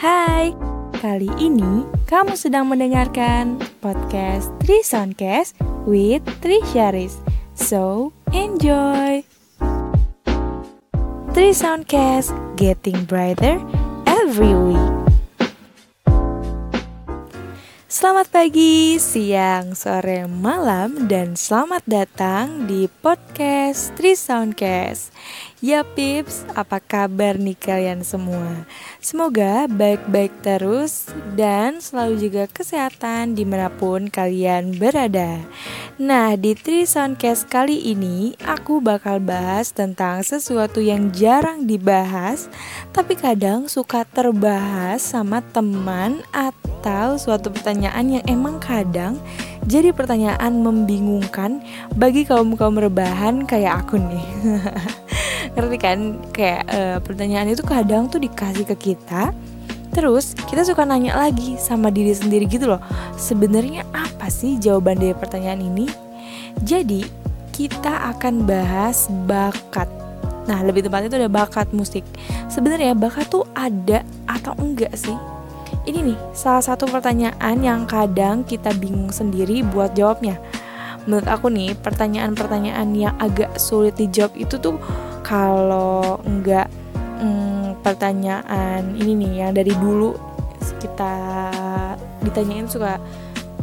Hai, kali ini kamu sedang mendengarkan podcast Tri Soundcast with Tri Sharis. So, enjoy! Tri Soundcast, getting brighter every week. Selamat pagi, siang, sore, malam, dan selamat datang di podcast Tri Soundcast. Ya Pips, apa kabar nih kalian semua? Semoga baik-baik terus dan selalu juga kesehatan di mana pun kalian berada Nah di Soundcast kali ini aku bakal bahas tentang sesuatu yang jarang dibahas Tapi kadang suka terbahas sama teman atau suatu pertanyaan yang emang kadang jadi pertanyaan membingungkan bagi kaum-kaum rebahan kayak aku nih ngerti kan? Kayak uh, pertanyaan itu kadang tuh dikasih ke kita terus kita suka nanya lagi sama diri sendiri gitu loh. Sebenarnya apa sih jawaban dari pertanyaan ini? Jadi kita akan bahas bakat. Nah lebih tepatnya itu ada bakat musik. Sebenarnya bakat tuh ada atau enggak sih? Ini nih salah satu pertanyaan yang kadang kita bingung sendiri buat jawabnya. Menurut aku nih pertanyaan-pertanyaan yang agak sulit dijawab itu tuh kalau enggak hmm, pertanyaan ini nih yang dari dulu kita ditanyain suka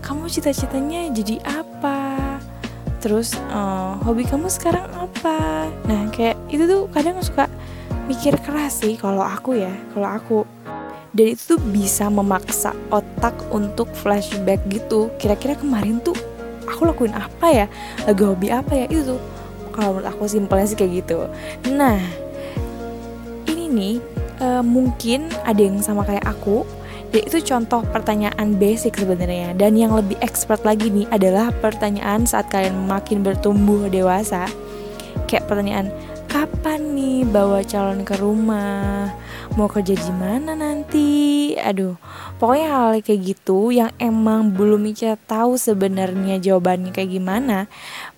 kamu cita-citanya jadi apa? Terus uh, hobi kamu sekarang apa? Nah kayak itu tuh kadang suka mikir keras sih kalau aku ya kalau aku. Dan itu tuh bisa memaksa otak untuk flashback gitu. Kira-kira kemarin tuh aku lakuin apa ya? Lagi hobi apa ya? Itu tuh kalau menurut aku simpelnya sih kayak gitu. Nah ini nih uh, mungkin ada yang sama kayak aku. Dan itu contoh pertanyaan basic sebenarnya. Dan yang lebih expert lagi nih adalah pertanyaan saat kalian makin bertumbuh dewasa. Kayak pertanyaan kapan nih bawa calon ke rumah? Mau kerja di mana nanti? Aduh pokoknya hal kayak gitu yang emang belum Ica tahu sebenarnya jawabannya kayak gimana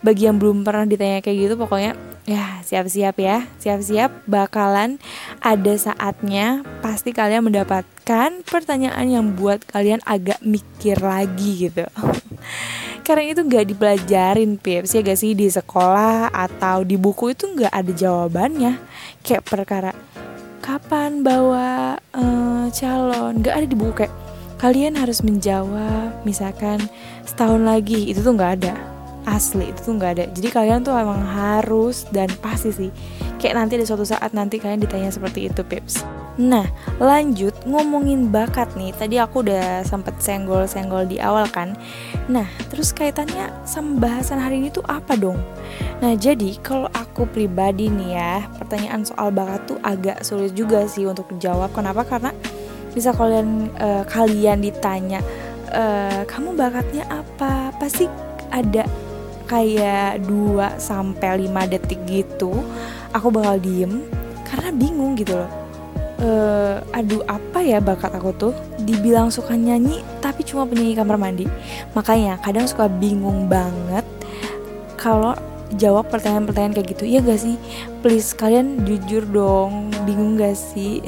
bagi yang belum pernah ditanya kayak gitu pokoknya ya siap-siap ya. Siap-siap bakalan ada saatnya pasti kalian mendapatkan pertanyaan yang buat kalian agak mikir lagi gitu. Karena itu gak dipelajarin pips ya gak sih? Di sekolah atau di buku itu gak ada jawabannya. Kayak perkara kapan bawa uh, calon? Gak ada di buku kayak kalian harus menjawab misalkan setahun lagi. Itu tuh nggak ada asli itu tuh nggak ada jadi kalian tuh emang harus dan pasti sih kayak nanti ada suatu saat nanti kalian ditanya seperti itu pips Nah, lanjut ngomongin bakat nih. Tadi aku udah sempet senggol-senggol di awal kan. Nah, terus kaitannya sama bahasan hari ini tuh apa dong? Nah, jadi kalau aku pribadi nih ya, pertanyaan soal bakat tuh agak sulit juga sih untuk dijawab. Kenapa? Karena bisa kalian uh, kalian ditanya, uh, kamu bakatnya apa? Pasti ada kayak 2 sampai 5 detik gitu. Aku bakal diem karena bingung gitu loh. Uh, aduh apa ya bakat aku tuh? Dibilang suka nyanyi tapi cuma penyanyi kamar mandi. Makanya kadang suka bingung banget kalau jawab pertanyaan-pertanyaan kayak gitu. Iya gak sih? Please kalian jujur dong. Bingung gak sih?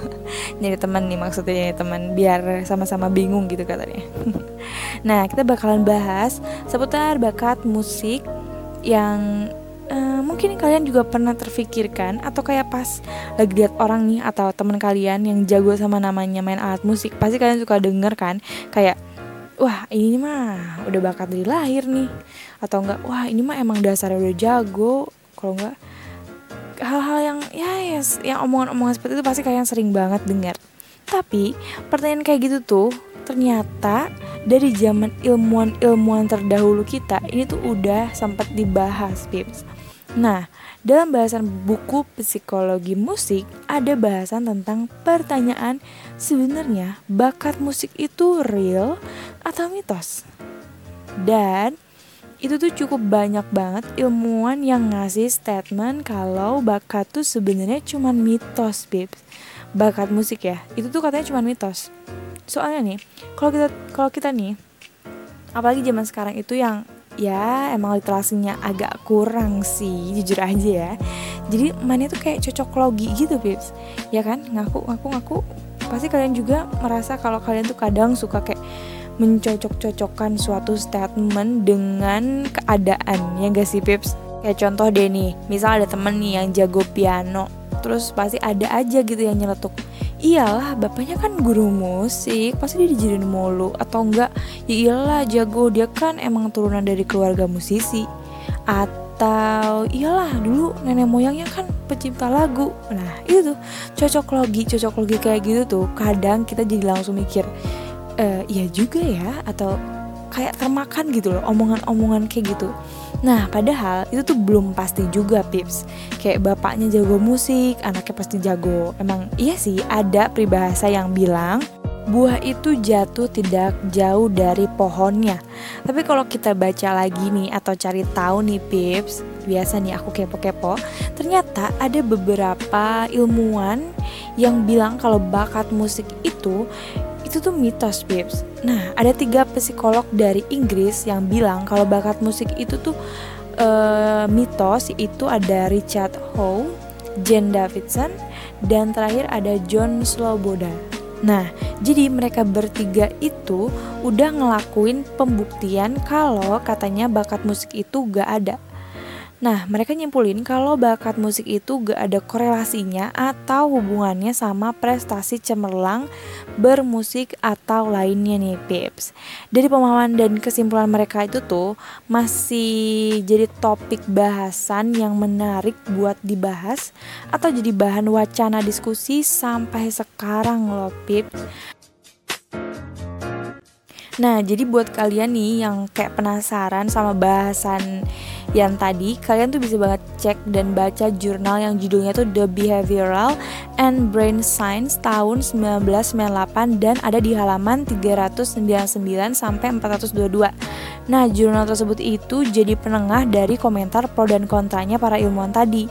Nyari teman nih maksudnya nyari teman biar sama-sama bingung gitu katanya nah kita bakalan bahas seputar bakat musik yang uh, mungkin kalian juga pernah terfikirkan atau kayak pas lagi lihat orang nih atau teman kalian yang jago sama namanya main alat musik pasti kalian suka denger kan kayak wah ini mah udah bakat dari lahir nih. Atau enggak wah ini mah emang dasarnya udah jago. Kalau enggak hal-hal yang ya yes, yang omongan-omongan seperti itu pasti kalian sering banget dengar tapi pertanyaan kayak gitu tuh ternyata dari zaman ilmuwan-ilmuwan terdahulu kita ini tuh udah sempat dibahas Pips Nah, dalam bahasan buku psikologi musik ada bahasan tentang pertanyaan sebenarnya bakat musik itu real atau mitos. Dan itu tuh cukup banyak banget ilmuwan yang ngasih statement kalau bakat tuh sebenarnya cuma mitos, Bib. Bakat musik ya, itu tuh katanya cuma mitos. Soalnya nih, kalau kita kalau kita nih apalagi zaman sekarang itu yang ya emang literasinya agak kurang sih jujur aja ya. Jadi mainnya tuh kayak cocok logi gitu Pips. Ya kan? Ngaku ngaku ngaku. Pasti kalian juga merasa kalau kalian tuh kadang suka kayak mencocok-cocokkan suatu statement dengan keadaan. Ya gak sih Pips? Kayak contoh deh nih, misal ada temen nih yang jago piano Terus pasti ada aja gitu yang nyeletuk Iyalah bapaknya kan guru musik. Pasti dia dijadiin mulu. Atau enggak ya iyalah jago. Dia kan emang turunan dari keluarga musisi. Atau iyalah dulu nenek moyangnya kan pencipta lagu. Nah itu tuh. Cocok logi Cocok logi kayak gitu tuh. Kadang kita jadi langsung mikir e, Iya juga ya. Atau kayak termakan gitu loh omongan-omongan kayak gitu Nah padahal itu tuh belum pasti juga Pips. Kayak bapaknya jago musik, anaknya pasti jago. Emang iya sih ada peribahasa yang bilang Buah itu jatuh tidak jauh dari pohonnya. Tapi kalau kita baca lagi nih atau cari tahu nih Pips Biasa nih aku kepo-kepo Ternyata ada beberapa ilmuwan yang bilang kalau bakat musik itu itu tuh mitos Pips Nah ada tiga psikolog dari Inggris yang bilang kalau bakat musik itu tuh uh, mitos Itu ada Richard Howe, Jane Davidson, dan terakhir ada John Sloboda Nah, jadi mereka bertiga itu udah ngelakuin pembuktian kalau katanya bakat musik itu gak ada. Nah, mereka nyimpulin kalau bakat musik itu gak ada korelasinya atau hubungannya sama prestasi cemerlang bermusik atau lainnya nih, Pips. Dari pemahaman dan kesimpulan mereka itu tuh masih jadi topik bahasan yang menarik buat dibahas atau jadi bahan wacana diskusi sampai sekarang loh, Pips. Nah, jadi buat kalian nih yang kayak penasaran sama bahasan yang tadi, kalian tuh bisa banget cek dan baca jurnal yang judulnya tuh The Behavioral and Brain Science tahun 1998 dan ada di halaman 399 sampai 422. Nah, jurnal tersebut itu jadi penengah dari komentar pro dan kontranya para ilmuwan tadi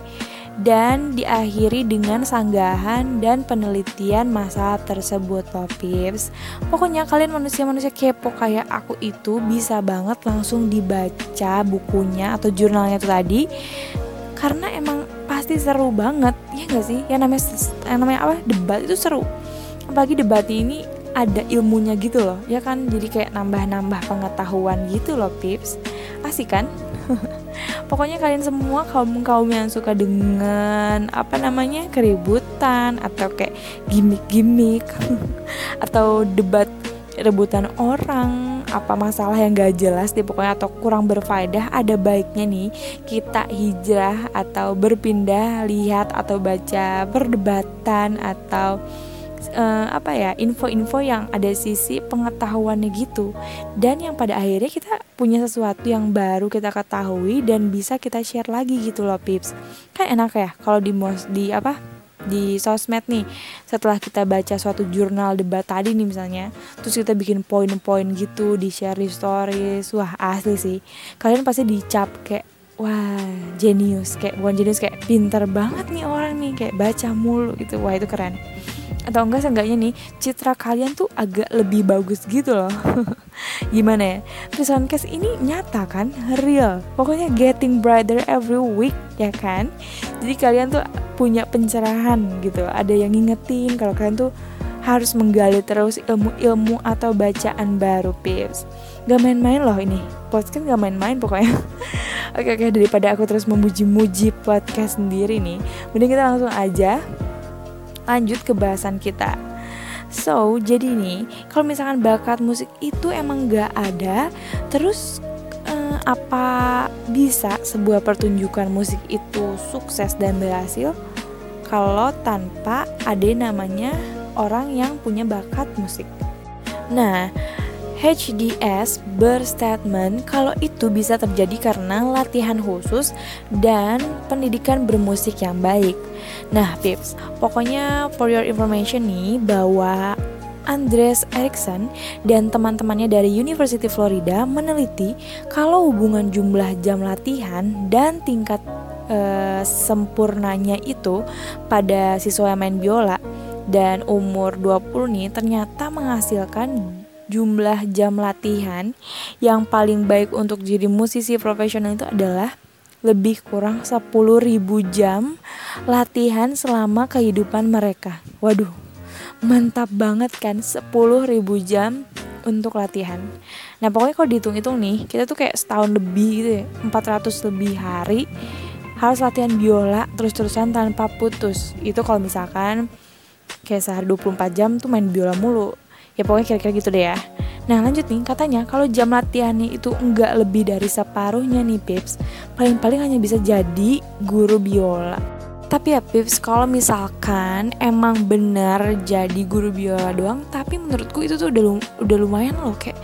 dan diakhiri dengan sanggahan dan penelitian masalah tersebut loh pips pokoknya kalian manusia-manusia kepo kayak aku itu bisa banget langsung dibaca bukunya atau jurnalnya itu tadi. Karena emang pasti seru banget ya gak sih? Yang namanya yang namanya apa? Debat itu seru. Apalagi debat ini ada ilmunya gitu loh ya kan? Jadi kayak nambah-nambah pengetahuan gitu loh pips asik kan pokoknya kalian semua kaum kaum yang suka dengan apa namanya keributan atau kayak gimmick-gimmick atau debat rebutan orang apa masalah yang gak jelas di pokoknya atau kurang berfaedah ada baiknya nih kita hijrah atau berpindah lihat atau baca perdebatan atau uh, apa ya info-info yang ada sisi pengetahuannya gitu. Dan yang pada akhirnya kita punya sesuatu yang baru kita ketahui dan bisa kita share lagi gitu loh pips. Kan enak ya kalau di mos di apa? Di sosmed nih. Setelah kita baca suatu jurnal debat tadi nih misalnya terus kita bikin poin-poin gitu di share di stories wah asli sih. Kalian pasti dicap kayak wah jenius kayak bukan jenius kayak pinter banget nih orang nih kayak baca mulu gitu. Wah itu keren. Atau enggak seenggaknya nih citra kalian tuh agak lebih bagus gitu loh gimana ya? Prison Case ini nyata kan? Real. Pokoknya getting brighter every week ya kan? Jadi kalian tuh punya pencerahan gitu. Ada yang ngingetin kalau kalian tuh harus menggali terus ilmu-ilmu atau bacaan baru pips. Gak main-main loh ini. Podcast gak main-main pokoknya. Oke oke. Daripada aku terus memuji-muji podcast sendiri nih mending kita langsung aja lanjut ke bahasan kita. So, jadi nih, kalau misalkan bakat musik itu emang gak ada, terus eh, apa bisa sebuah pertunjukan musik itu sukses dan berhasil kalau tanpa ada namanya orang yang punya bakat musik? Nah, HDS berstatement kalau itu bisa terjadi karena latihan khusus dan pendidikan bermusik yang baik. Nah, Pips, pokoknya for your information nih bahwa Andres Erikson dan teman-temannya dari University Florida meneliti kalau hubungan jumlah jam latihan dan tingkat uh, sempurnanya itu pada siswa yang main biola dan umur 20 nih ternyata menghasilkan jumlah jam latihan yang paling baik untuk jadi musisi profesional itu adalah lebih kurang 10.000 jam latihan selama kehidupan mereka. Waduh, mantap banget kan 10 ribu jam untuk latihan. Nah pokoknya kalau dihitung-hitung nih kita tuh kayak setahun lebih gitu ya 400 lebih hari harus latihan biola terus-terusan tanpa putus. Itu kalau misalkan kayak sehari 24 jam tuh main biola mulu ya pokoknya kira-kira gitu deh ya. Nah lanjut nih katanya kalau jam latihannya itu enggak lebih dari separuhnya nih Pips Paling-paling hanya bisa jadi guru biola. Tapi ya Pips kalau misalkan emang bener jadi guru biola doang Tapi menurutku itu tuh udah, udah lumayan loh kayak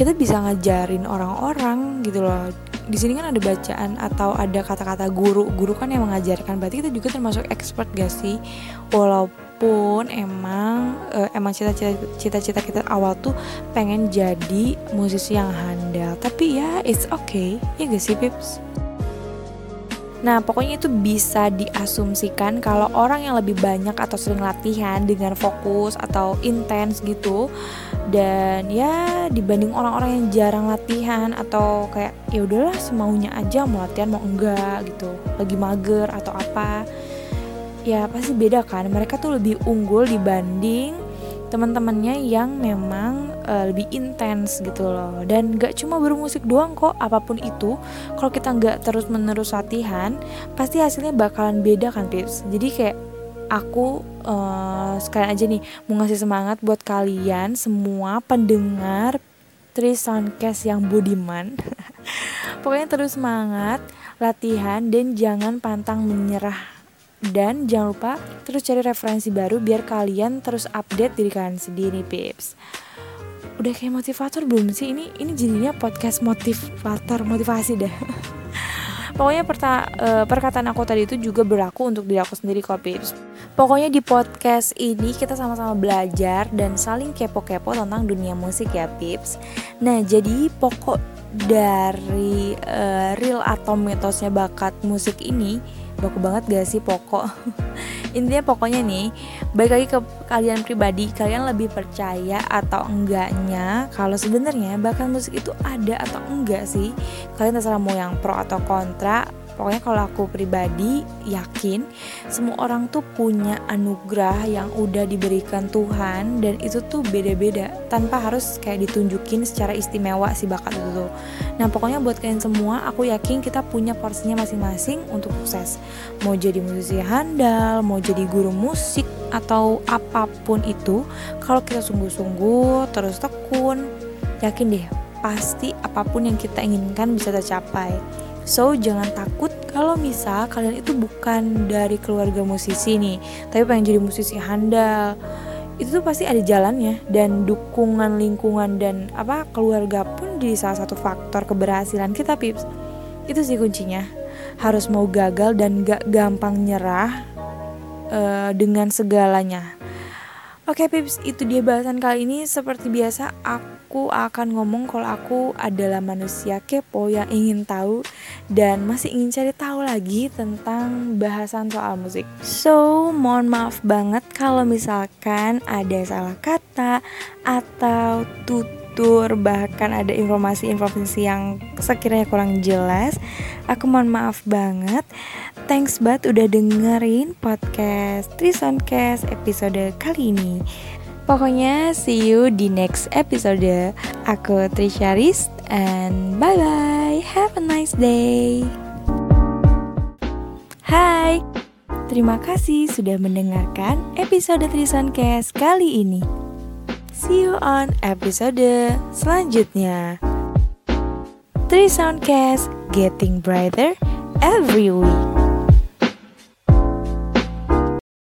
kita bisa ngajarin orang-orang gitu loh. Di sini kan ada bacaan atau ada kata-kata guru. Guru kan yang mengajarkan. Berarti kita juga termasuk expert gak sih? Walaupun emang uh, emang cita-cita cita-cita kita awal tuh pengen jadi musisi yang handal. Tapi ya it's okay. Ya gak sih pips Nah, pokoknya itu bisa diasumsikan kalau orang yang lebih banyak atau sering latihan dengan fokus atau intens gitu dan ya dibanding orang-orang yang jarang latihan atau kayak ya udahlah semaunya aja mau latihan mau enggak gitu, lagi mager atau apa. Ya pasti beda kan. Mereka tuh lebih unggul dibanding teman-temannya yang memang uh, lebih intens gitu loh. Dan gak cuma bermusik doang kok apa pun itu kalau kita nggak terus menerus latihan pasti hasilnya bakalan beda kan tips jadi kayak aku uh, sekalian aja nih mau ngasih semangat buat kalian semua pendengar Tri Soundcast yang budiman. Pokoknya terus semangat latihan dan jangan pantang menyerah. Dan jangan lupa terus cari referensi baru biar kalian terus update diri kalian sendiri, Pips. Udah kayak motivator belum sih? Ini ini jadinya podcast motivator, motivasi dah. Pokoknya perta, uh, perkataan aku tadi itu juga berlaku untuk diri aku sendiri kok, Pips. Pokoknya di podcast ini kita sama-sama belajar dan saling kepo-kepo tentang dunia musik ya, Pips. Nah, jadi pokok dari uh, real atau mitosnya bakat musik ini baku banget gak sih pokok intinya pokoknya nih baik lagi ke kalian pribadi kalian lebih percaya atau enggaknya kalau sebenarnya bahkan musik itu ada atau enggak sih? Kalian terserah mau yang pro atau kontra pokoknya kalau aku pribadi yakin semua orang tuh punya anugerah yang udah diberikan Tuhan dan itu tuh beda-beda tanpa harus kayak ditunjukin secara istimewa si bakat itu nah pokoknya buat kalian semua aku yakin kita punya porsinya masing-masing untuk sukses. Mau jadi musisi handal mau jadi guru musik atau apa pun itu kalau kita sungguh-sungguh terus tekun yakin deh pasti apa pun yang kita inginkan bisa tercapai So jangan takut kalau misal kalian itu bukan dari keluarga musisi nih, tapi pengen jadi musisi handal. Itu tuh pasti ada jalannya dan dukungan lingkungan dan apa keluarga pun jadi salah satu faktor keberhasilan kita pips. Itu sih kuncinya. Harus mau gagal dan gak gampang nyerah uh, dengan segalanya. Oke Pips, itu dia bahasan kali ini. Seperti biasa, aku akan ngomong kalau aku adalah manusia kepo yang ingin tahu dan masih ingin cari tahu lagi tentang bahasan soal musik. So, mohon maaf banget kalau misalkan ada salah kata atau tutur bahkan ada informasi-informasi yang sekiranya kurang jelas aku mohon maaf banget thanks banget udah dengerin podcast Trisoncast episode kali ini pokoknya see you di next episode aku Trisharis and bye bye have a nice day Hai Terima kasih sudah mendengarkan episode Trisoncast kali ini. See you on episode selanjutnya. Three Soundcast Getting Brighter every week.